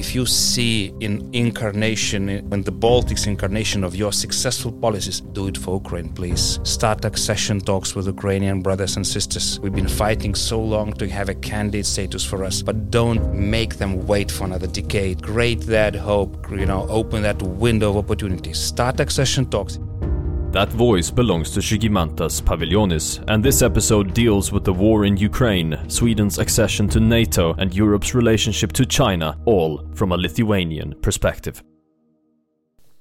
if you see in incarnation, eh, in the Baltics incarnation of your successful policies, do it for Ukraine, please. Start accession talks with Ukrainian brothers and sisters. We've been fighting so long to have a candidate status for us, but don't make them wait for another decade. Create that hope, you know, open that window of opportunity. Start accession talks. That voice belongs to Žygimantas Pavilionis, and this episode deals with the war in Ukraine, Sweden's accession to NATO, and Europe's relationship to China, all from a Lithuanian perspective.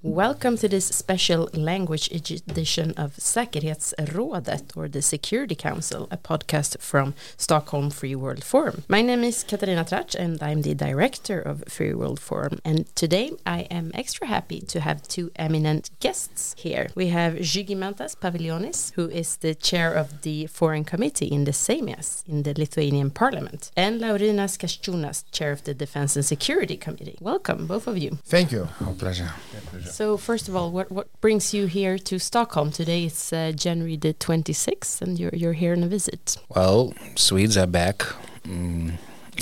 Welcome to this special language edition of Säkerhetsrådet or the Security Council, a podcast from Stockholm Free World Forum. My name is Katarina Tracz and I'm the director of Free World Forum. And today I am extra happy to have two eminent guests here. We have Žygimantas Pavilionis, who is the chair of the Foreign Committee in the Seimas in the Lithuanian Parliament, and Laurynas Kasčiūnas, chair of the Defense and Security Committee. Welcome, both of you. Thank you. Our pleasure. pleasure. So first of all, what what brings you here to Stockholm today? It's uh, January the twenty sixth, and you're you're here on a visit. Well, Swedes are back, mm,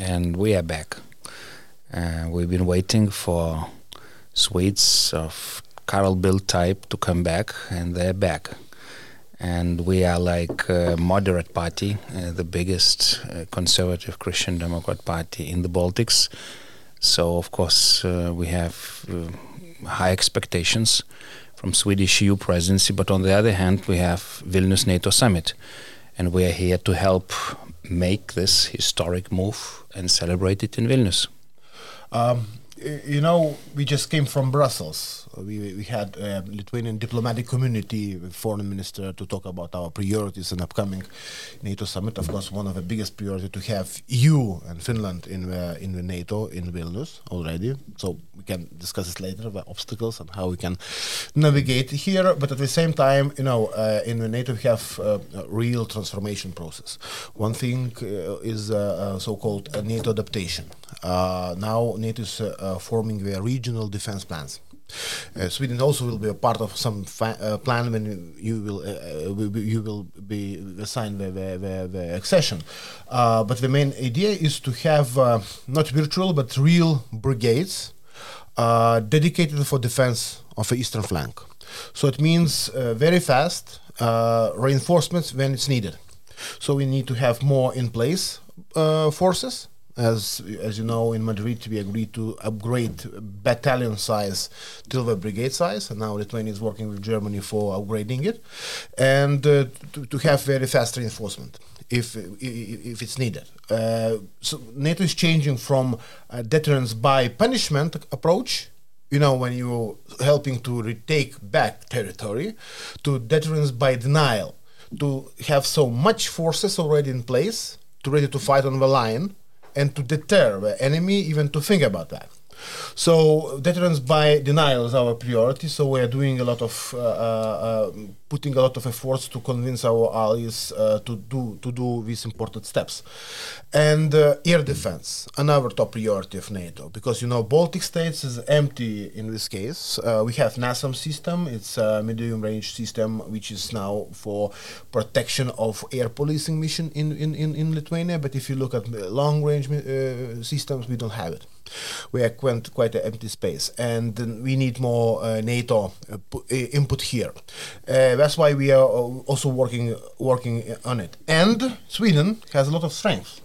and we are back. Uh, we've been waiting for Swedes of Carl Bildt type to come back, and they're back. And we are like a moderate party, uh, the biggest uh, conservative Christian Democrat party in the Baltics. So of course uh, we have uh, high expectations from Swedish EU presidency, but on the other hand, we have Vilnius NATO summit, and we are here to help make this historic move and celebrate it in Vilnius. Um, you know, we just came from Brussels. We, we had a Lithuanian diplomatic community, foreign minister, to talk about our priorities in upcoming NATO summit. Of course, one of the biggest priority to have EU and Finland in the, in the NATO in Vilnius already. So we can discuss this later, the obstacles and how we can navigate here. But at the same time, you know, uh, in the NATO we have uh, a real transformation process. One thing uh, is uh, uh, so-called NATO adaptation. Uh, now NATO is forming the regional defense plans. Uh, Sweden also will be a part of some uh, plan when you will uh, uh you will be assigned the, the, the, the accession. Uh, but the main idea is to have uh, not virtual but real brigades dedicated for defense of the eastern flank. So it means very fast reinforcements when it's needed. So we need to have more in place forces as as you know, in Madrid we agreed to upgrade battalion size till the brigade size, and now Lithuania is working with Germany for upgrading it, and uh, to, to have very fast reinforcement if if it's needed. Uh, so NATO is changing from deterrence by punishment approach you know, when you're helping to retake back territory, to deterrence by denial, to have so much forces already in place, to ready to fight on the line, and to deter the enemy even to think about that. So deterrence by denial is our priority. So we are doing a lot of uh, uh, putting a lot of efforts to convince our allies uh, to do to do these important steps. And uh, air defense, another top priority of NATO, because you know Baltic states is empty in this case. Uh, we have NASAM system; it's a medium-range system which is now for protection of air policing mission in in, in, in Lithuania. But if you look at long-range uh, systems, we don't have it we are quite, quite an empty space, and we need more uh, NATO uh, input here. Uh, that's why we are also working working on it. And Sweden has a lot of strength,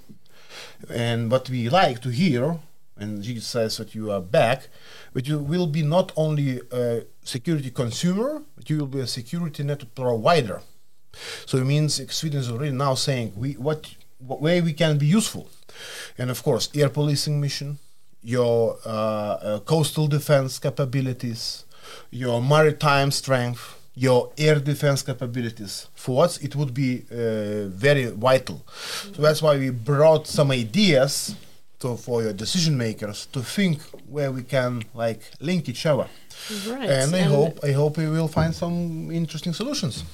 and what we like to hear, and he says that you are back, but you will be not only a security consumer, but you will be a security net provider. So it means Sweden is already now saying we what, what way we can be useful, and of course air policing mission, your uh, uh, coastal defense capabilities, your maritime strength, your air defense capabilities. For us, it would be uh, very vital. So that's why we brought some ideas to, for your decision makers to think where we can like link each other. Right. And I and hope I hope we will find some interesting solutions.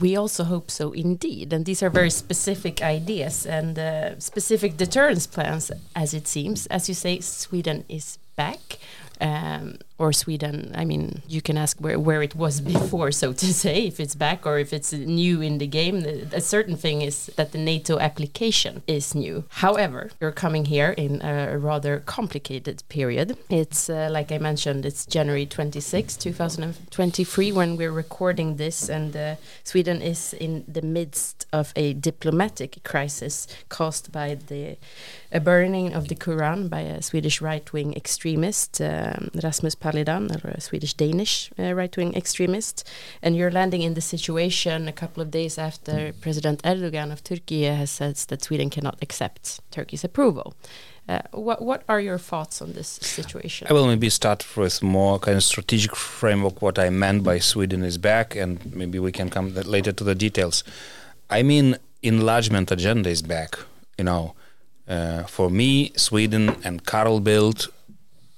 We also hope so, indeed. And these are very specific ideas and uh, specific deterrence plans, as it seems. As you say, Sweden is back. Um, or Sweden. I mean, you can ask where, where it was before, so to say, if it's back or if it's new in the game. A certain thing is that the NATO application is new. However, you're coming here in a rather complicated period. It's uh, like I mentioned, it's January 26, 2023, when we're recording this, and uh, Sweden is in the midst of a diplomatic crisis caused by the a burning of the Quran by a Swedish right-wing extremist, um, Rasmus Paludan, a Swedish-Danish uh, right-wing extremist, and you're landing in the situation a couple of days after President Erdogan of Turkey has said that Sweden cannot accept Turkey's approval. Uh, what what are your thoughts on this situation? I will maybe start with more kind of strategic framework. What I meant by Sweden is back, and maybe we can come later to the details. I mean, enlargement agenda is back. You know, uh, for me, Sweden and Carl Bildt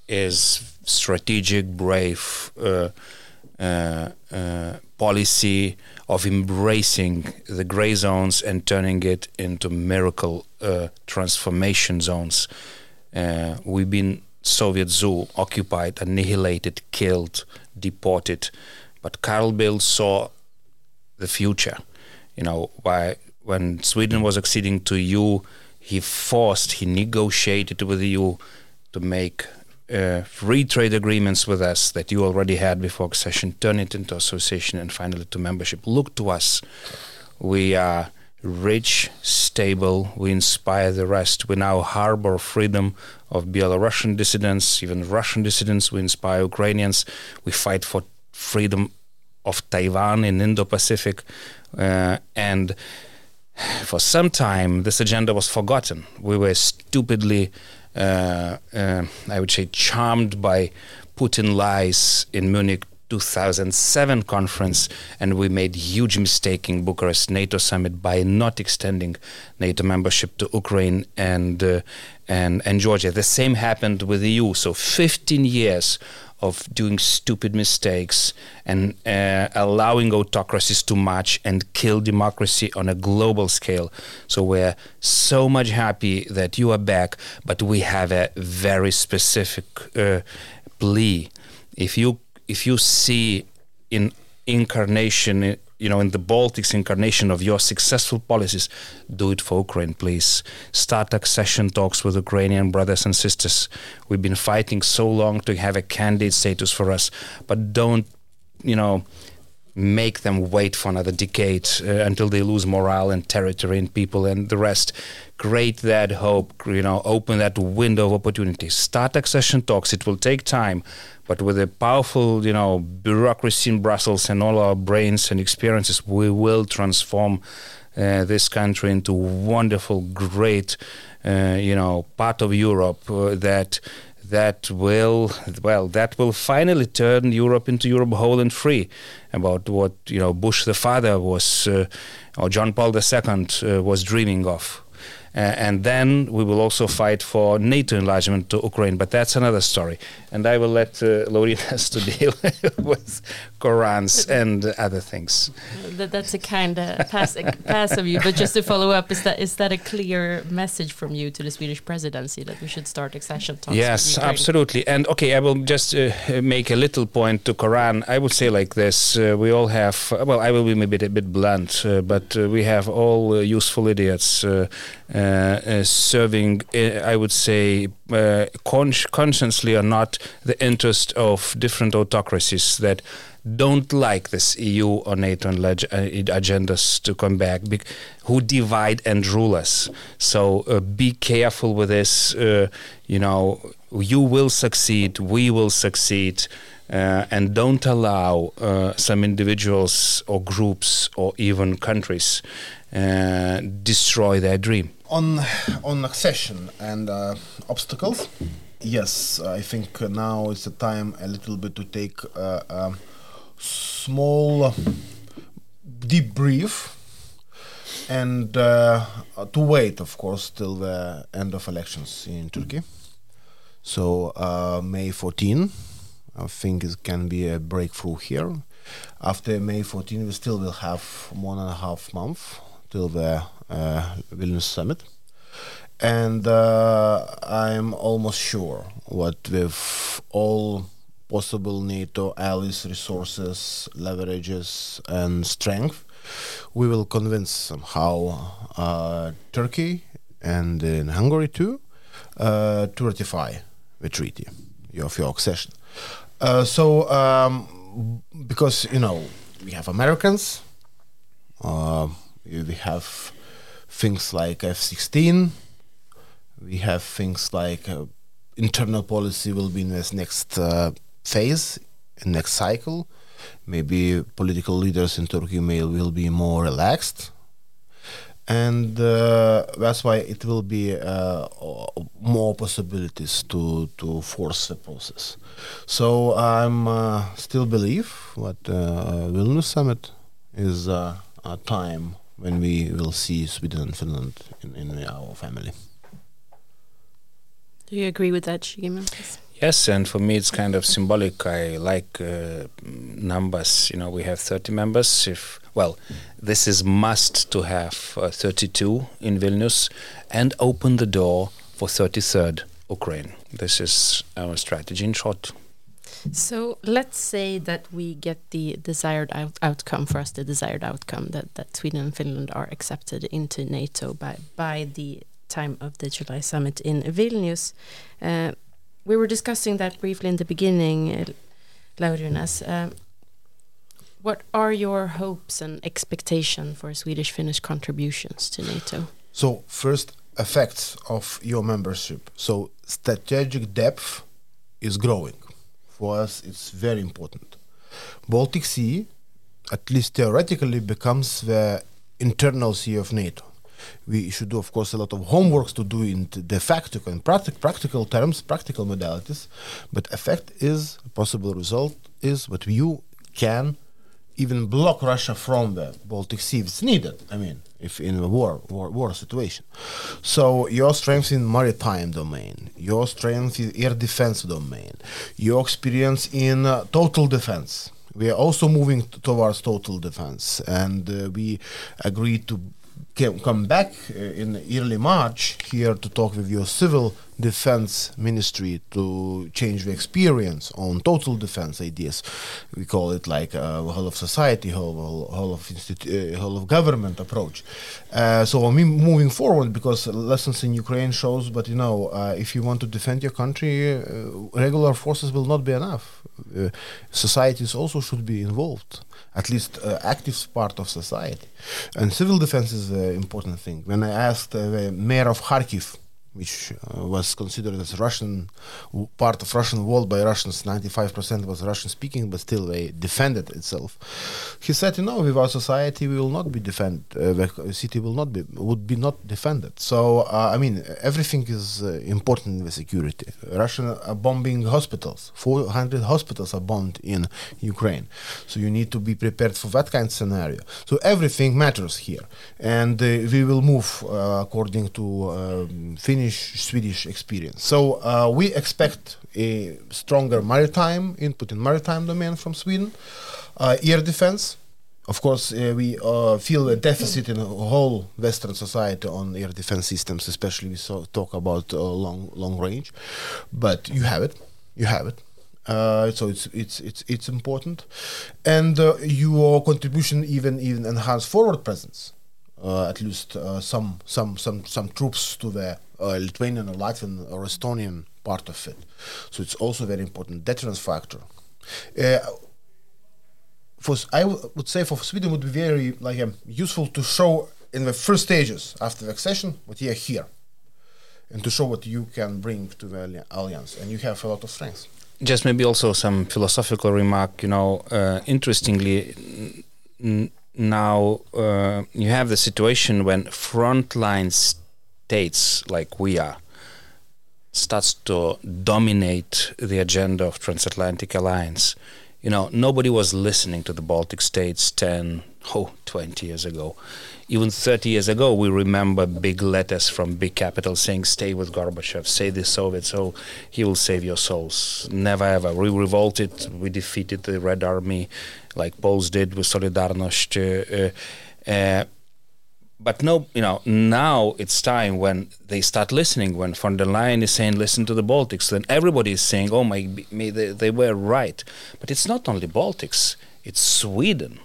is strategic, brave uh, uh, uh, policy of embracing the gray zones and turning it into miracle transformation zones. We've been Soviet zoo occupied, annihilated, killed, deported, but Carl Bildt saw the future. You know, by when Sweden was acceding to EU he forced, he negotiated with EU to make uh, free trade agreements with us that you already had before accession, turn it into association, and finally to membership. Look to us. We are rich, stable. We inspire the rest. We now harbor freedom of Belarusian dissidents, even Russian dissidents. We inspire Ukrainians. We fight for freedom of Taiwan in Indo-Pacific, uh, and for some time, this agenda was forgotten. We were stupidly, I would say, charmed by Putin lies in Munich 2007 conference, and we made huge mistake in Bucharest NATO summit by not extending NATO membership to Ukraine and uh, and and Georgia. The same happened with the EU. So 15 years of doing stupid mistakes and uh, allowing autocracies to march and kill democracy on a global scale. So we're so much happy that you are back, but we have a very specific uh, plea. If you if you see in incarnation you know, in the Baltics incarnation of your successful policies, do it for Ukraine, please. Start accession talks with Ukrainian brothers and sisters. We've been fighting so long to have a candidate status for us, but don't, you know, make them wait for another decade uh, until they lose morale and territory and people and the rest. Create that hope, you know, open that window of opportunity. Start accession talks. It will take time, but with a powerful, you know, bureaucracy in Brussels and all our brains and experiences, we will transform uh, this country into wonderful, great, uh, you know, part of Europe uh, that that will well that will finally turn Europe into Europe whole and free about what you know Bush the father was uh, or John Paul II uh, was dreaming of and then we will also fight for NATO enlargement to Ukraine, but that's another story. And I will let uh, to deal with Korans and other things. That, that's a kind of pass, pass of you. But just to follow up, is that is that a clear message from you to the Swedish presidency that we should start accession talks? Yes, absolutely. And okay, I will just uh, make a little point to Koran. I would say like this: uh, we all have. Well, I will be maybe a bit blunt, uh, but uh, we have all uh, useful idiots serving. I would say con consciously or not the interest of different autocracies that don't like this EU or NATO uh, agendas to come back, who divide and rule us. So uh, be careful with this. Uh, you know, you will succeed, we will succeed. Uh, and don't allow uh, some individuals or groups or even countries uh, destroy their dream. On on accession and obstacles, yes, I think now is the time a little bit to take. Um, small deep brief and uh, to wait, of course, till the end of elections in Turkey. So uh, May 14, I think it can be a breakthrough here. After May 14, we still will have one and a half month till the uh, Vilnius summit, and uh, I'm almost sure what with all possible NATO allies, resources, leverages, and strength, we will convince somehow uh, Turkey and in Hungary too uh, to ratify the treaty of your accession. Uh, so, um, because you know we have Americans, uh, we have things like F-16, we have things like uh, internal policy will be in this next uh, phase, next cycle. Maybe political leaders in Turkey may will be more relaxed, and uh, that's why it will be uh, more possibilities to to force the process. So I'm uh, still believe that uh, Vilnius summit is uh, a time when we will see Sweden and Finland in, in our family. Do you agree with that, Shigeman? Yes, and for me it's kind of symbolic. I like uh, numbers. You know, we have 30 members. If well, this is must to have uh, 32 in Vilnius, and open the door for 33rd Ukraine. This is our strategy in short. So let's say that we get the desired out outcome for us, the desired outcome that, that Sweden and Finland are accepted into NATO by by the time of the July summit in Vilnius. Uh, we were discussing that briefly in the beginning, uh, Laurynas. Uh, what are your hopes and expectation for Swedish-Finnish contributions to NATO? So first, effects of your membership. So strategic depth is growing. For us, it's very important. Baltic Sea, at least theoretically, becomes the internal sea of NATO we should do, of course, a lot of homeworks to do in de facto and practic practical terms, practical modalities. But effect is a possible result is what you can even block Russia from the Baltic Sea if it's needed. I mean, if in a war, war, war situation. So your strength in maritime domain, your strength in air defense domain, your experience in uh, total defense. We are also moving towards total defense, and uh, we agreed to come back uh, in early March here to talk with your civil defense ministry to change the experience on total defense ideas. We call it like a whole of society, whole, whole of institu- uh, whole of government approach. Uh, so I mean, moving forward, because lessons in Ukraine shows, but you know, uh, if you want to defend your country, uh, regular forces will not be enough. Uh, societies also should be involved, at least uh, active part of society, and civil defense is an important thing. When I asked the mayor of Kharkiv which uh, was considered as Russian part of Russian world by Russians. 95% was Russian speaking, but still they defended itself. He said, you know, with our society, we will not be defend. Uh, the city will not be would be not defended. So uh, I mean, everything is uh, important in the security. Russian are bombing hospitals. 400 hospitals are bombed in Ukraine. So you need to be prepared for that kind of scenario. So everything matters here, and uh, we will move uh, according to um, Finnish Finnish Swedish experience. So uh, we expect a stronger maritime input in maritime domain from Sweden, uh, air defense. Of course, uh, we uh, feel a deficit in the whole Western society on air defense systems, especially we so talk about uh, long long range. But you have it, you have it. Uh, so it's it's it's it's important, and your contribution even even enhance forward presence. Uh, at least uh, some some some some troops to the uh, Lithuanian or Latvian or Estonian part of it. So it's also very important deterrence factor. for I would say for Sweden would be very like um, useful to show in the first stages after the accession what you are here, and to show what you can bring to the alliance, and you have a lot of strengths. Just maybe also some philosophical remark. You know, uh, interestingly, now uh, you have the situation when frontline states like we are starts to dominate the agenda of transatlantic alliance. You know nobody was listening to the baltic states 10 oh 20 years ago. Even 30 years ago we remember big letters from big capitals saying stay with gorbachev say the soviets. So he will save your souls. Never ever. We revolted we defeated the red army like Poles did with Solidarność. Uh, uh, but no, you know, now it's time when they start listening. When von der Leyen is saying, "Listen to the Baltics," then everybody is saying, "Oh my, me, they, they were right." But it's not only Baltics; it's Sweden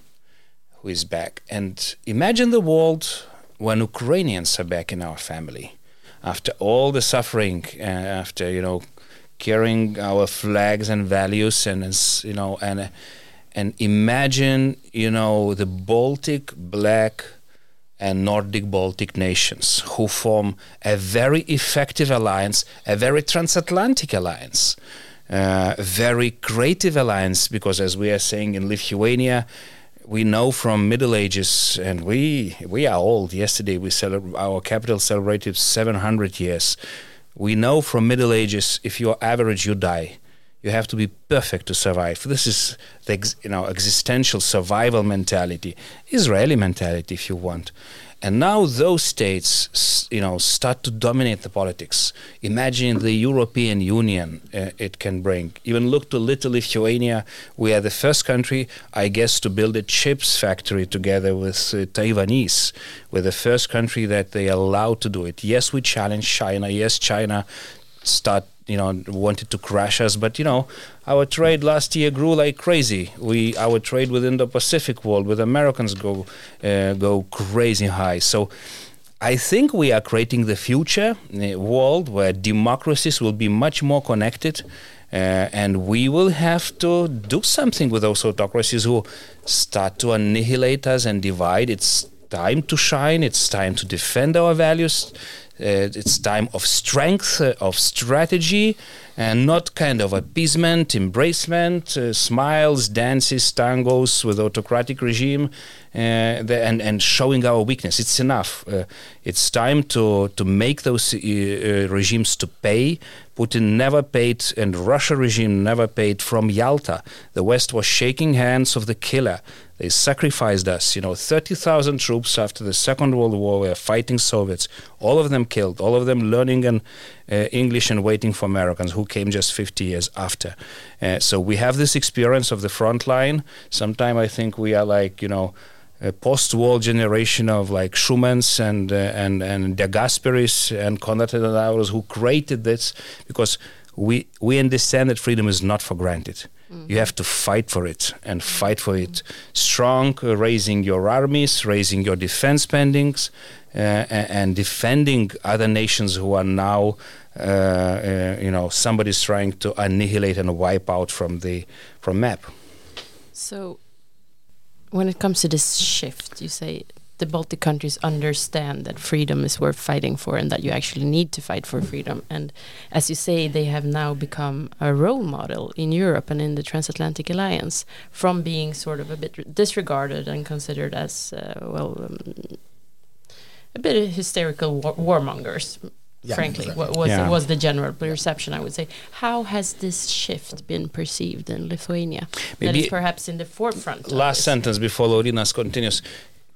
who is back. And imagine the world when Ukrainians are back in our family, after all the suffering, uh, after you know, carrying our flags and values, and you know, and and imagine you know the Baltic black and Nordic Baltic nations who form a very effective alliance, a very transatlantic alliance, uh, a very creative alliance, because as we are saying in Lithuania, we know from Middle Ages, and we we are old. Yesterday, we celebra- our capital celebrated 700 years. We know from Middle Ages, if you're average, you die. You have to be perfect to survive. This is the ex- you know existential survival mentality, Israeli mentality, if you want. And now those states, you know, start to dominate the politics. Imagine the European Union uh, it can bring. Even look to little Lithuania. We are the first country, I guess, to build a chips factory together with uh, Taiwanese. We're the first country that they allow to do it. Yes, we challenge China. Yes, China start you know wanted to crash us but you know our trade last year grew like crazy we our trade within the pacific world with americans go uh, go crazy high so I think we are creating the future uh, world where democracies will be much more connected, uh, and we will have to do something with those autocracies who start to annihilate us and divide. It's time to shine. It's time to defend our values. Uh, it's time of strength, uh, of strategy, and not kind of appeasement, embracement, uh, smiles, dances, tangos with autocratic regime, the, and and showing our weakness. It's enough. It's time to to make those regimes to pay. Putin never paid, and Russia regime never paid from Yalta. The West was shaking hands of the killer. They sacrificed us. You know, 30,000 troops after the Second World War were fighting Soviets. All of them killed. All of them learning and, uh, English and waiting for Americans who came just 50 years after. Uh, so we have this experience of the front line. Sometime I think we are like, you know, a post-war generation of like Schumanns and uh, and and De Gasperis and Konrad Adenauers who created this because we we understand that freedom is not for granted. You have to fight for it and fight for it strong, uh, raising your armies, raising your defense spendings, uh, and defending other nations who are now, uh, uh, you know, somebody's trying to annihilate and wipe out from the from map. So, when it comes to this shift, you say the Baltic countries understand that freedom is worth fighting for and that you actually need to fight for freedom. And as you say, they have now become a role model in Europe and in the transatlantic alliance from being sort of a bit disregarded and considered as, uh, well, um, a bit hysterical war warmongers. Yeah, frankly, exactly. was yeah. was the general perception. I would say. How has this shift been perceived in Lithuania? Maybe that is perhaps in the forefront. Last sentence before Laurynas continues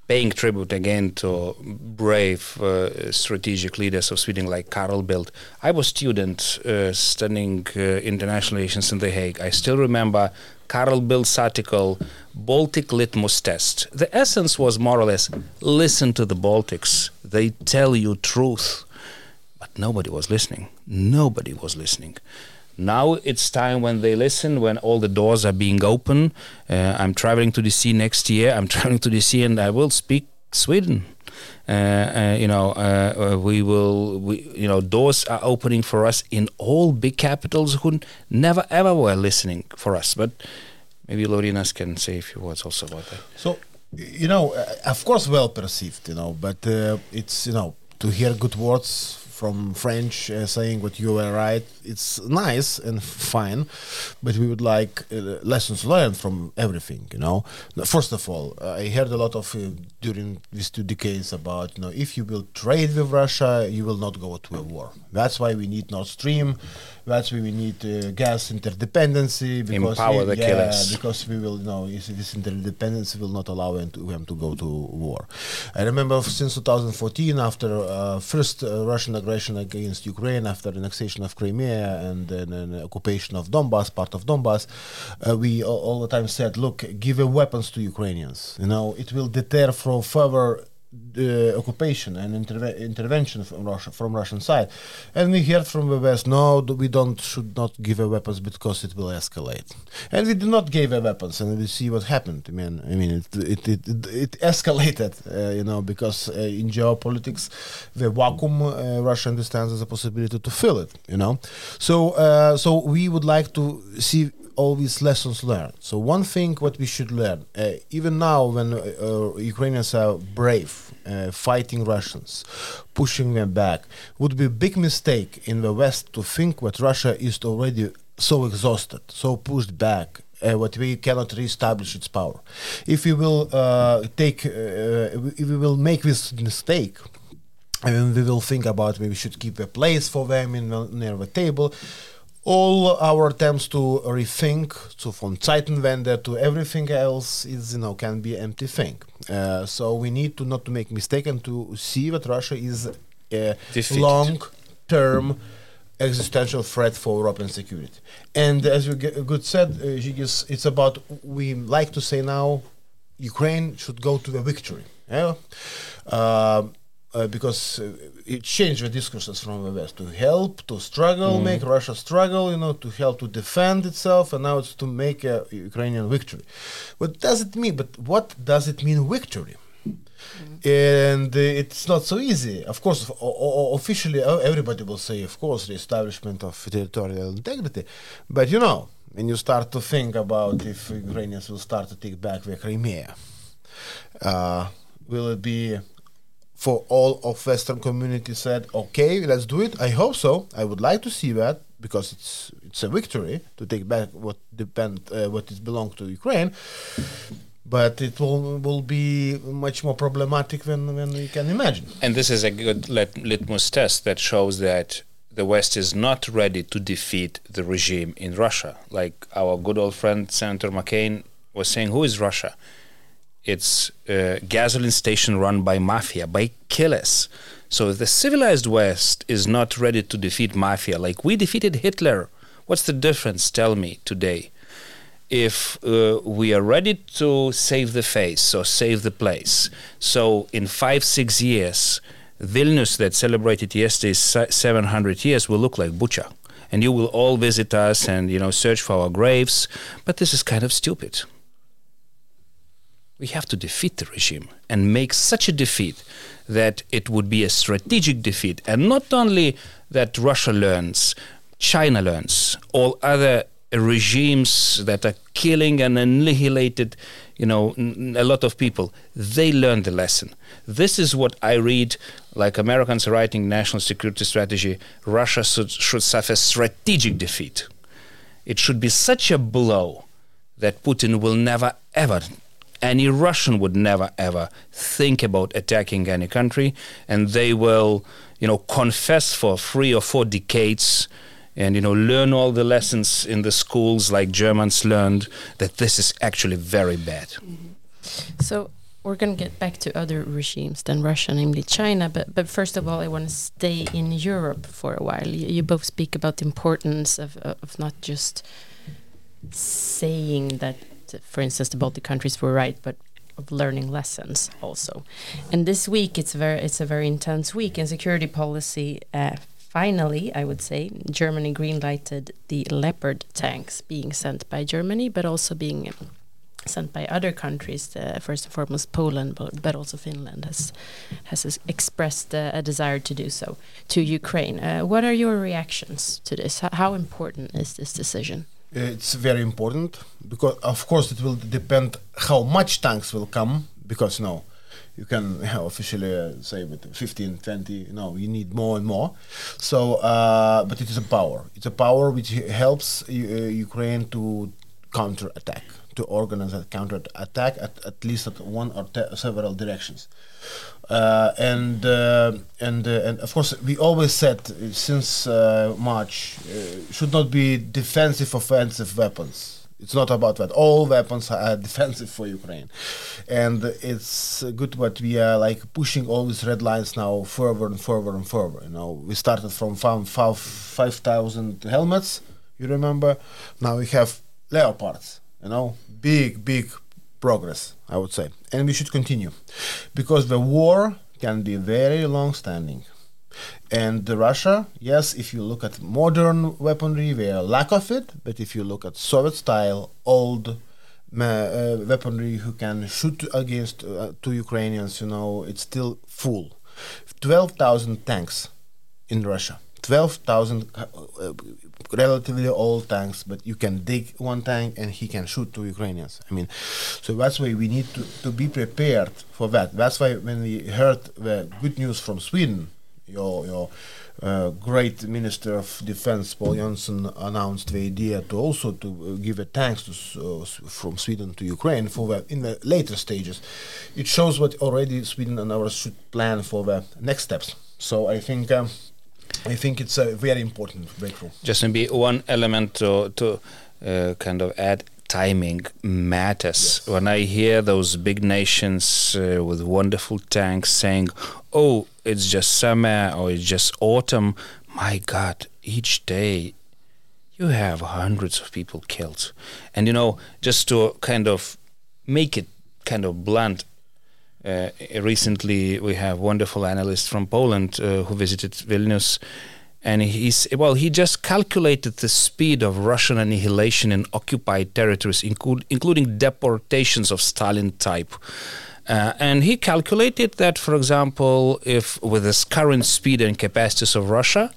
paying tribute again to brave uh, strategic leaders of Sweden like Carl Bildt. I was student uh, studying uh, international relations in The Hague. I still remember Carl Bildt's article, Baltic Litmus Test. The essence was more or less, listen to the Baltics. They tell you truth. But nobody was listening. Nobody was listening. Now it's time when they listen, when all the doors are being open. Uh, I'm traveling to DC next year. I'm traveling to DC and I will speak Sweden. Uh, uh, you know, uh, uh, we will, we, you know, doors are opening for us in all big capitals who never ever were listening for us. But maybe Laurynas can say a few words also about that. So, you know, uh, of course, well perceived, you know, but it's, you know, to hear good words from French uh, saying what you were right. It's nice and fine, but we would like uh, lessons learned from everything. You know, first of all, uh, I heard a lot of uh, during these two decades about you know if you will trade with Russia, you will not go to a war. That's why we need Nord Stream. That's why we need uh, gas interdependency because Empower we, yeah, because we will you know this interdependency will not allow them to, go to war. I remember since 2014, after uh, first Russian aggression against Ukraine after annexation of Crimea and then occupation of Donbass, part of Donbass, uh, we all, the time said, look, give weapons to Ukrainians. You know, it will deter from further uh, occupation and interve- intervention from Russia from Russian side, and we heard from the West, no, we don't should not give a weapons because it will escalate, and we did not give a weapons, and we see what happened. I mean, I mean, it it it, it, it escalated, uh, you know, because uh, in geopolitics, the vacuum uh, Russia understands as a possibility to fill it, you know, so uh, so we would like to see all these lessons learned. So one thing what we should learn, uh, even now when uh, uh, Ukrainians are brave, uh, fighting Russians, pushing them back, would be a big mistake in the West to think that Russia is already so exhausted, so pushed back. Uh, what we cannot reestablish its power. If we will uh, take, uh, if we will make this mistake, and we will think about we should keep a place for them in the, near the table all our attempts to rethink, to from Zeitenwende to everything else, is you know can be empty thing. Uh, so we need to not to make mistake and to see that Russia is a Defeated. long-term existential threat for European security. And as you g- good said, uh, it's about we like to say now, Ukraine should go to the victory. Yeah. Uh, uh, because uh, it changed the discourses from the West to help, to struggle, make Russia struggle, you know, to help to defend itself, and now it's to make a Ukrainian victory. What does it mean? But what does it mean victory? And uh, it's not so easy. Of course, officially, uh, everybody will say, of course, the establishment of territorial integrity. But you know, when you start to think about if Ukrainians will start to take back the Crimea, uh, will it be for all of Western community said, okay, let's do it. I hope so. I would like to see that because it's it's a victory to take back what depend uh, what is belong to Ukraine. But it will will be much more problematic than than we can imagine. And this is a good lit- litmus test that shows that the West is not ready to defeat the regime in Russia. Like our good old friend Senator McCain was saying, who is Russia? It's a gasoline station run by mafia, by killers. So the civilized West is not ready to defeat mafia, like we defeated Hitler, what's the difference? Tell me today if uh, we are ready to save the face or save the place. So in five, six years, Vilnius that celebrated yesterday's 700 years will look like Bucha. And you will all visit us and, you know, search for our graves. But this is kind of stupid. We have to defeat the regime and make such a defeat that it would be a strategic defeat. And not only that Russia learns, China learns, all other regimes that are killing and annihilated, you know, a lot of people, they learn the lesson. This is what I read, like Americans writing national security strategy. Russia should, should suffer strategic defeat. It should be such a blow that Putin will never ever, any Russian would never ever think about attacking any country, and they will, you know, confess for three or four decades and you know learn all the lessons in the schools like Germans learned that this is actually very bad. Mm-hmm. So we're going to get back to other regimes than Russia, namely China. But but first of all, I want to stay in Europe for a while. You, you both speak about the importance of of not just saying that, for instance, the Baltic countries were right, but of learning lessons also. And this week, it's very it's a very intense week in security policy. Uh, finally, I would say, Germany greenlighted the Leopard tanks being sent by Germany, but also being sent by other countries. Uh, first and foremost, Poland, but, but also Finland has has expressed uh, a desire to do so to Ukraine. Uh, what are your reactions to this? How important is this decision? It's very important because, of course, it will depend how much tanks will come. Because you know, you can officially uh, say with 15, 20. You know, you need more and more. So, uh, but it is a power. It's a power which helps uh, Ukraine to counter attack, to organize a counter attack at, at least at one or several directions. Uh, and uh, and uh, and of course we always said uh, since uh, March uh, should not be defensive offensive weapons. It's not about that. All weapons are defensive for Ukraine, and it's good that we are like pushing all these red lines now further and further and further. You know, we started from five thousand helmets. You remember? Now we have leopards. You know, big big progress, I would say, and we should continue, because the war can be very long-standing. And the Russia, yes, if you look at modern weaponry, we are lack of it. But if you look at Soviet-style old uh, weaponry who can shoot against uh, two Ukrainians, you know, it's still full. Twelve thousand tanks in Russia. 12,000 uh, relatively old tanks, but you can dig one tank and he can shoot two Ukrainians. I mean, so that's why we need to, to be prepared for that. That's why when we heard the good news from Sweden, your, your uh, great Minister of Defense Pål Jonson announced the idea to also to uh, give a tanks to, uh, from Sweden to Ukraine for the, in the later stages. It shows what already Sweden and ours should plan for the next steps. So I think. Um, I think it's a very important breakthrough. Just maybe one element to to uh, kind of add timing matters. Yes. When I hear those big nations uh, with wonderful tanks saying, "Oh, it's just summer or it's just autumn," my God, each day you have hundreds of people killed, and you know, just to kind of make it kind of blunt, uh, recently, we have wonderful analyst from Poland uh, who visited Vilnius, and he's well. He just calculated the speed of Russian annihilation in occupied territories, including deportations of Stalin type. Uh, and he calculated that, for example, if with the current speed and capacities of Russia,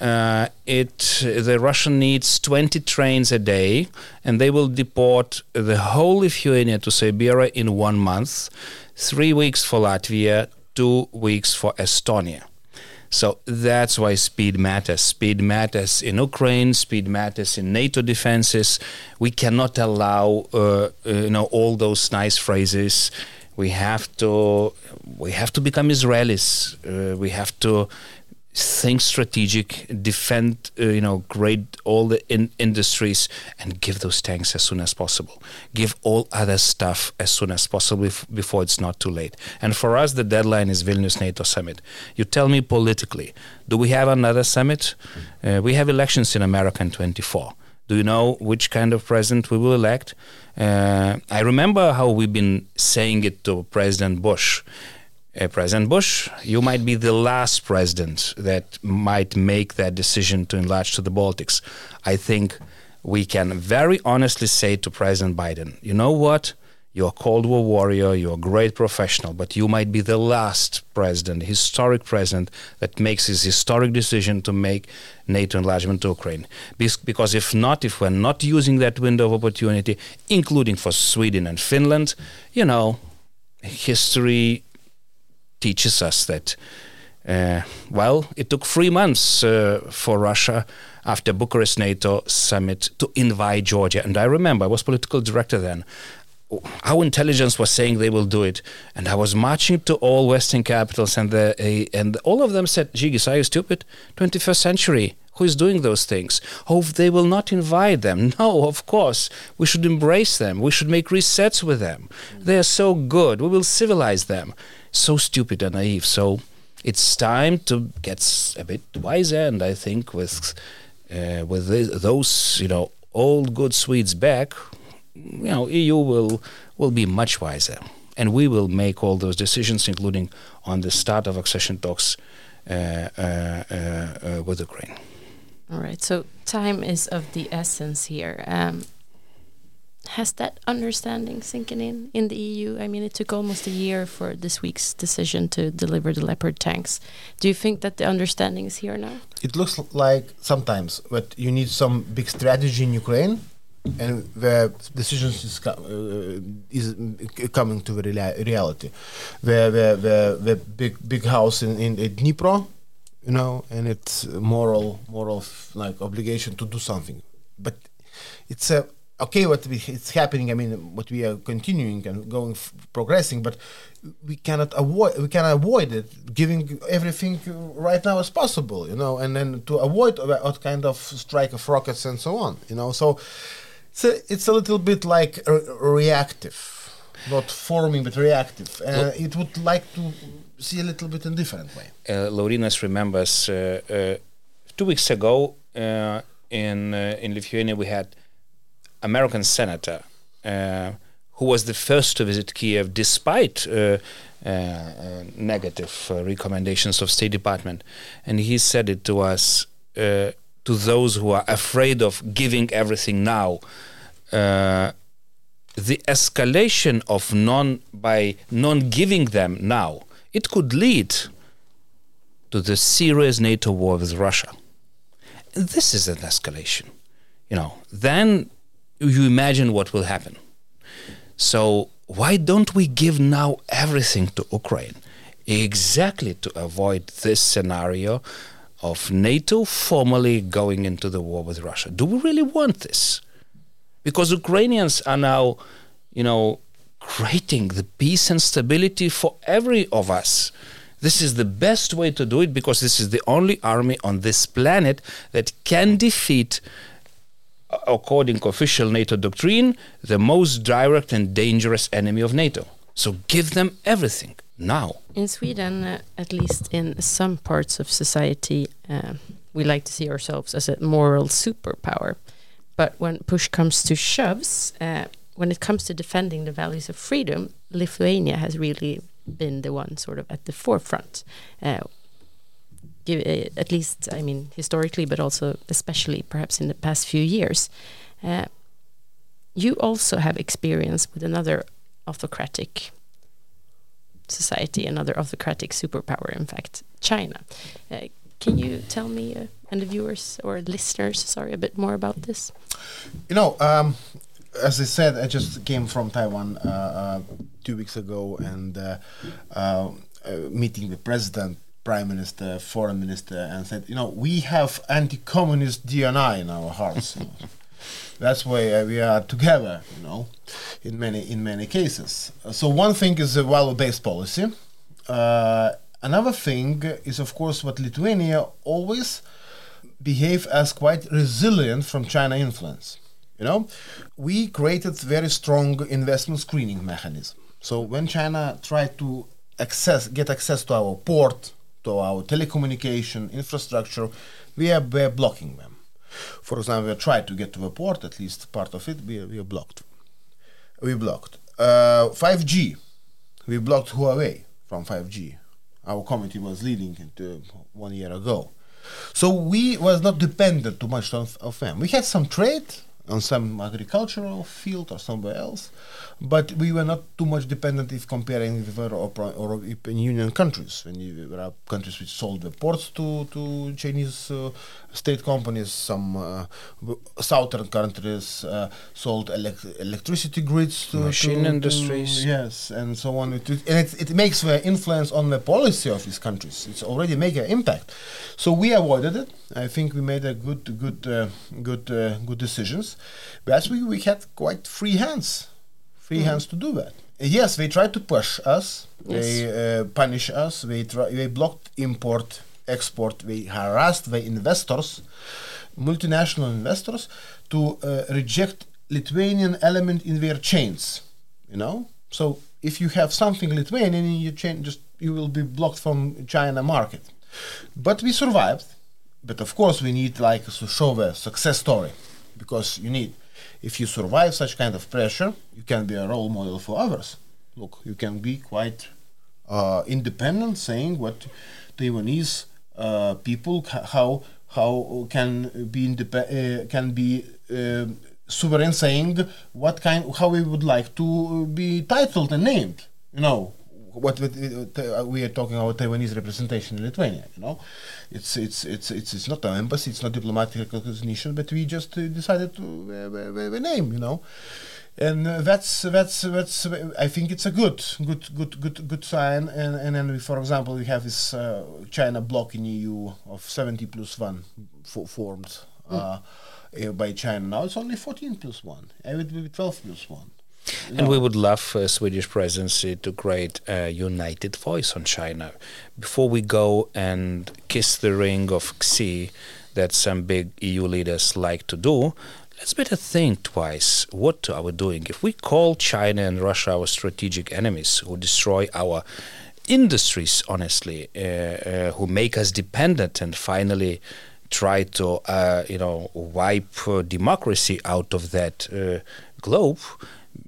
uh, it the Russian needs 20 trains a day, and they will deport the whole Lithuania to Siberia in one month three weeks for Latvia, two weeks for Estonia. So that's why speed matters. Speed matters in Ukraine. Speed matters in NATO defenses. We cannot allow, uh, uh, you know, all those nice phrases. We have to, we have to become Israelis. Uh, we have to think strategic, defend, uh, you know, grade all the in- industries, and give those tanks as soon as possible. Give all other stuff as soon as possible before it's not too late. And for us, the deadline is Vilnius NATO summit. You tell me politically, do we have another summit? Uh, we have elections in America in 24. Do you know which kind of president we will elect? Uh, I remember how we've been saying it to President Bush uh, President Bush, you might be the last president that might make that decision to enlarge to the Baltics. I think we can very honestly say to President Biden, you know what? You're a Cold War warrior, you're a great professional, but you might be the last president, historic president, that makes his historic decision to make NATO enlargement to Ukraine. Because if not, if we're not using that window of opportunity, including for Sweden and Finland, you know, history teaches us that, uh, well, it took three months uh, for Russia after Bucharest NATO summit to invite Georgia. And I remember I was political director then. Our intelligence was saying they will do it, and I was marching to all Western capitals, and the uh, and all of them said, "Žygis, are you stupid? 21st century, who is doing those things? Oh, they will not invite them. No, of course. We should embrace them. We should make resets with them. They are so good. We will civilize them so stupid and naive. So it's time to get a bit wiser, and I think with uh, with those you know old good Swedes back, you know EU will will be much wiser, and we will make all those decisions, including on the start of accession talks uh, uh, uh, uh with Ukraine. All right. So time is of the essence here. Um, has that understanding sinking in in the EU? I mean, it took almost a year for this week's decision to deliver the Leopard tanks. Do you think that the understanding is here now? It looks like sometimes, but you need some big strategy in Ukraine, and the decisions is, uh, is coming to reality. The, the the the big big house in in Dnipro, you know, and it's moral moral like obligation to do something, but it's a okay what we, it's happening i mean what we are continuing and going progressing but we cannot avoid we cannot avoid it giving everything right now as possible you know and then to avoid what kind of strike of rockets and so on you know so it's a, it's a little bit like reactive not forming but reactive uh, it would like to see a little bit in different way. Uh, Laurynas remembers uh, uh, two weeks ago uh, in uh, in Lithuania we had American senator uh, who was the first to visit Kiev despite uh, uh, uh, negative uh, recommendations of State Department, and he said it to us uh, to those who are afraid of giving everything now. The escalation of non by non giving them now it could lead to the serious NATO war with Russia. This is an escalation. You know, then you imagine what will happen. So why don't we give now everything to Ukraine? Exactly to avoid this scenario of NATO formally going into the war with Russia. Do we really want this? Because Ukrainians are now, you know, creating the peace and stability for every of us. This is the best way to do it because this is the only army on this planet that can defeat according to official NATO doctrine, the most direct and dangerous enemy of NATO. So give them everything now. In Sweden, uh, at least in some parts of society, uh, we like to see ourselves as a moral superpower. But when push comes to shoves, uh, when it comes to defending the values of freedom, Lithuania has really been the one sort of at the forefront. Give, uh, at least, I mean, historically, but also especially perhaps in the past few years. Uh, you also have experience with another autocratic society, another autocratic superpower, in fact, China. Uh, can you tell me uh, and the viewers or listeners, sorry, a bit more about this? You know, um, as I said, I just came from Taiwan uh, uh, two weeks ago and uh, uh, meeting the president prime minister, foreign minister, and said, you know, we have anti-communist DNA in our hearts. you know. That's why uh, we are together, you know, in many in many cases. Uh, so one thing is a value-based policy. Uh, another thing is, of course, what Lithuania always behave as quite resilient from China influence. You know, we created very strong investment screening mechanism. So when China tried to access, get access to our port, to our telecommunication infrastructure, we are, we are blocking them. For example, we tried to get to the port, at least part of it, we, we are blocked. We blocked. Uh, 5G, we blocked Huawei from 5G. Our committee was leading it uh, one year ago. So we was not dependent too much on, of them. We had some trade, on some agricultural field or somewhere else, but we were not too much dependent if comparing with other European Union countries. When you, there are countries which sold the ports to, to Chinese uh, state companies, some uh, southern countries uh, sold elec- electricity grids to machine to, industries. To, yes, and so on. It, and it, it makes the influence on the policy of these countries. It's already make an impact. So we avoided it. I think we made a good, good, uh, good, uh, good decisions. But we, we had quite free hands free mm. hands to do that. Yes, they tried to push us. Yes. They uh, punish us. They try, they blocked import, export. They harassed the investors, multinational investors, to uh, reject Lithuanian element in their chains. You know, so if you have something Lithuanian in your chain, just you will be blocked from China market. But we survived. But of course, we need like to show a success story because you need if you survive such kind of pressure, you can be a role model for others. Look, you can be quite uh, independent, saying what Taiwanese uh, people how how can be indep- uh, can be uh, sovereign, saying what kind how we would like to be titled and named. You know, what uh, we are talking about Taiwanese representation in Lithuania. You know, it's it's it's it's it's not an embassy, it's not diplomatic recognition, but we just uh, decided to uh, name. You know, and uh, that's that's that's I think it's a good good good good good sign. And and then we, for example, we have this uh, China bloc in EU of 70 plus one formed. Mm. by China now it's only 14 plus one. It would be 12 plus And we would love uh, Swedish presidency to create a united voice on China. Before we go and kiss the ring of Xi that some big EU leaders like to do, let's better think twice. What are we doing? If we call China and Russia our strategic enemies who destroy our industries, honestly, uh, uh, who make us dependent and finally try to, uh, you know, wipe uh, democracy out of that uh, globe,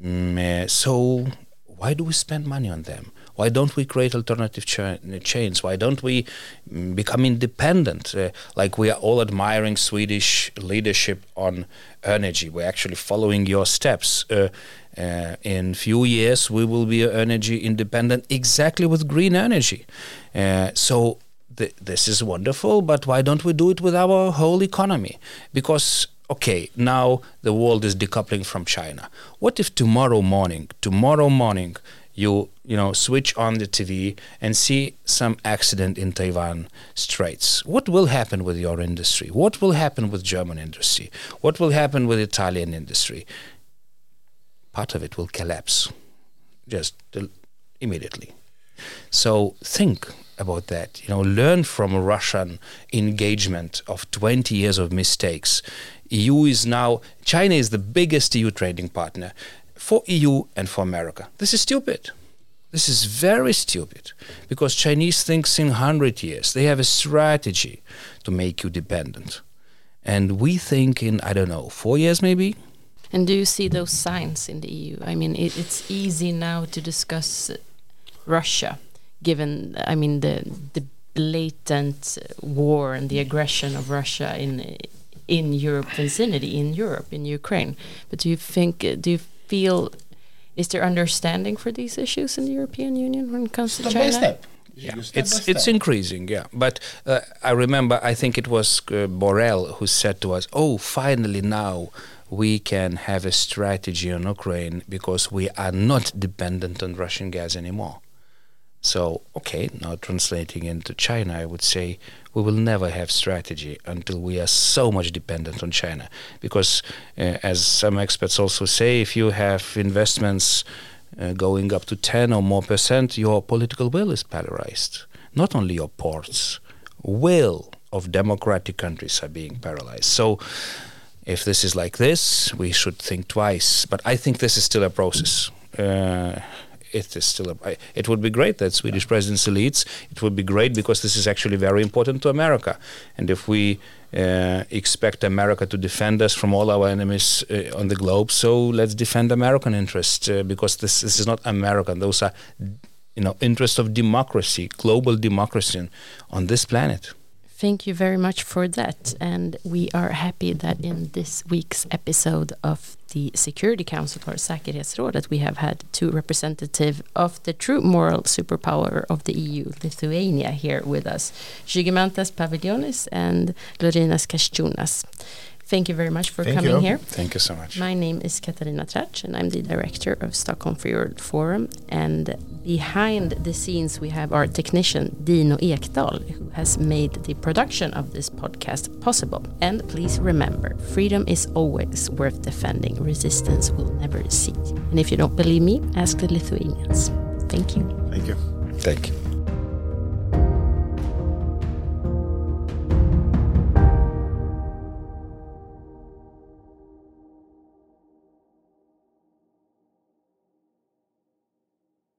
Mm, uh, so why do we spend money on them? Why don't we create alternative cha- chains? Why don't we mm, become independent? Uh, like we are all admiring Swedish leadership on energy. We're actually following your steps. Uh, uh, in few years, we will be energy independent exactly with green energy. So th- this is wonderful, but why don't we do it with our whole economy? Because okay, now the world is decoupling from China. What if tomorrow morning, tomorrow morning, you you know switch on the TV and see some accident in Taiwan Straits. What will happen with your industry? What will happen with German industry? What will happen with Italian industry? Part of it will collapse, just immediately. So think about that. You know, learn from Russian engagement of 20 years of mistakes. EU is now China is the biggest EU trading partner for EU and for America. This is stupid. This is very stupid because Chinese thinks in 100 years. They have a strategy to make you dependent. And we think in, I don't know, four years maybe? And do you see those signs in the EU? I mean, it, it's easy now to discuss Russia, given, I mean, the, the blatant war and the aggression of Russia in in Europe vicinity, in Europe, in Ukraine. But do you think, do you feel is there understanding for these issues in the European Union when it comes step to China? By step. Yeah, it's it's increasing. Yeah, but uh, I remember I think it was uh, Borrell who said to us, "Oh, finally now we can have a strategy on Ukraine because we are not dependent on Russian gas anymore." So, okay, now translating into China, I would say we will never have strategy until we are so much dependent on China. Because, uh, as some experts also say, if you have investments uh, going up to 10 or more percent, your political will is paralyzed. Not only your ports, will of democratic countries are being paralyzed. So, if this is like this, we should think twice. But I think this is still a process. Uh, it is still a, it would be great that Swedish presidency leads. It would be great because this is actually very important to America. And if we uh, expect America to defend us from all our enemies uh, on the globe, so let's defend American interests uh, because this this is not American. Those are you know interests of democracy, global democracy on this planet. Thank you very much for that. And we are happy that in this week's episode of the Security Council or Säkerhetsrådet, we have had two representatives of the true moral superpower of the EU, Lithuania, here with us, Žygimantas Pavilionis and Laurynas Kasčiūnas. Thank you very much for Thank coming you. here. Thank you so much. My name is Katarina Tracz, and I'm the director of Stockholm Free World Forum. And behind the scenes, we have our technician Dino Ekdal, who has made the production of this podcast possible. And please remember, freedom is always worth defending. Resistance will never cease. And if you don't believe me, ask the Lithuanians. Thank you. Thank you. Thank you.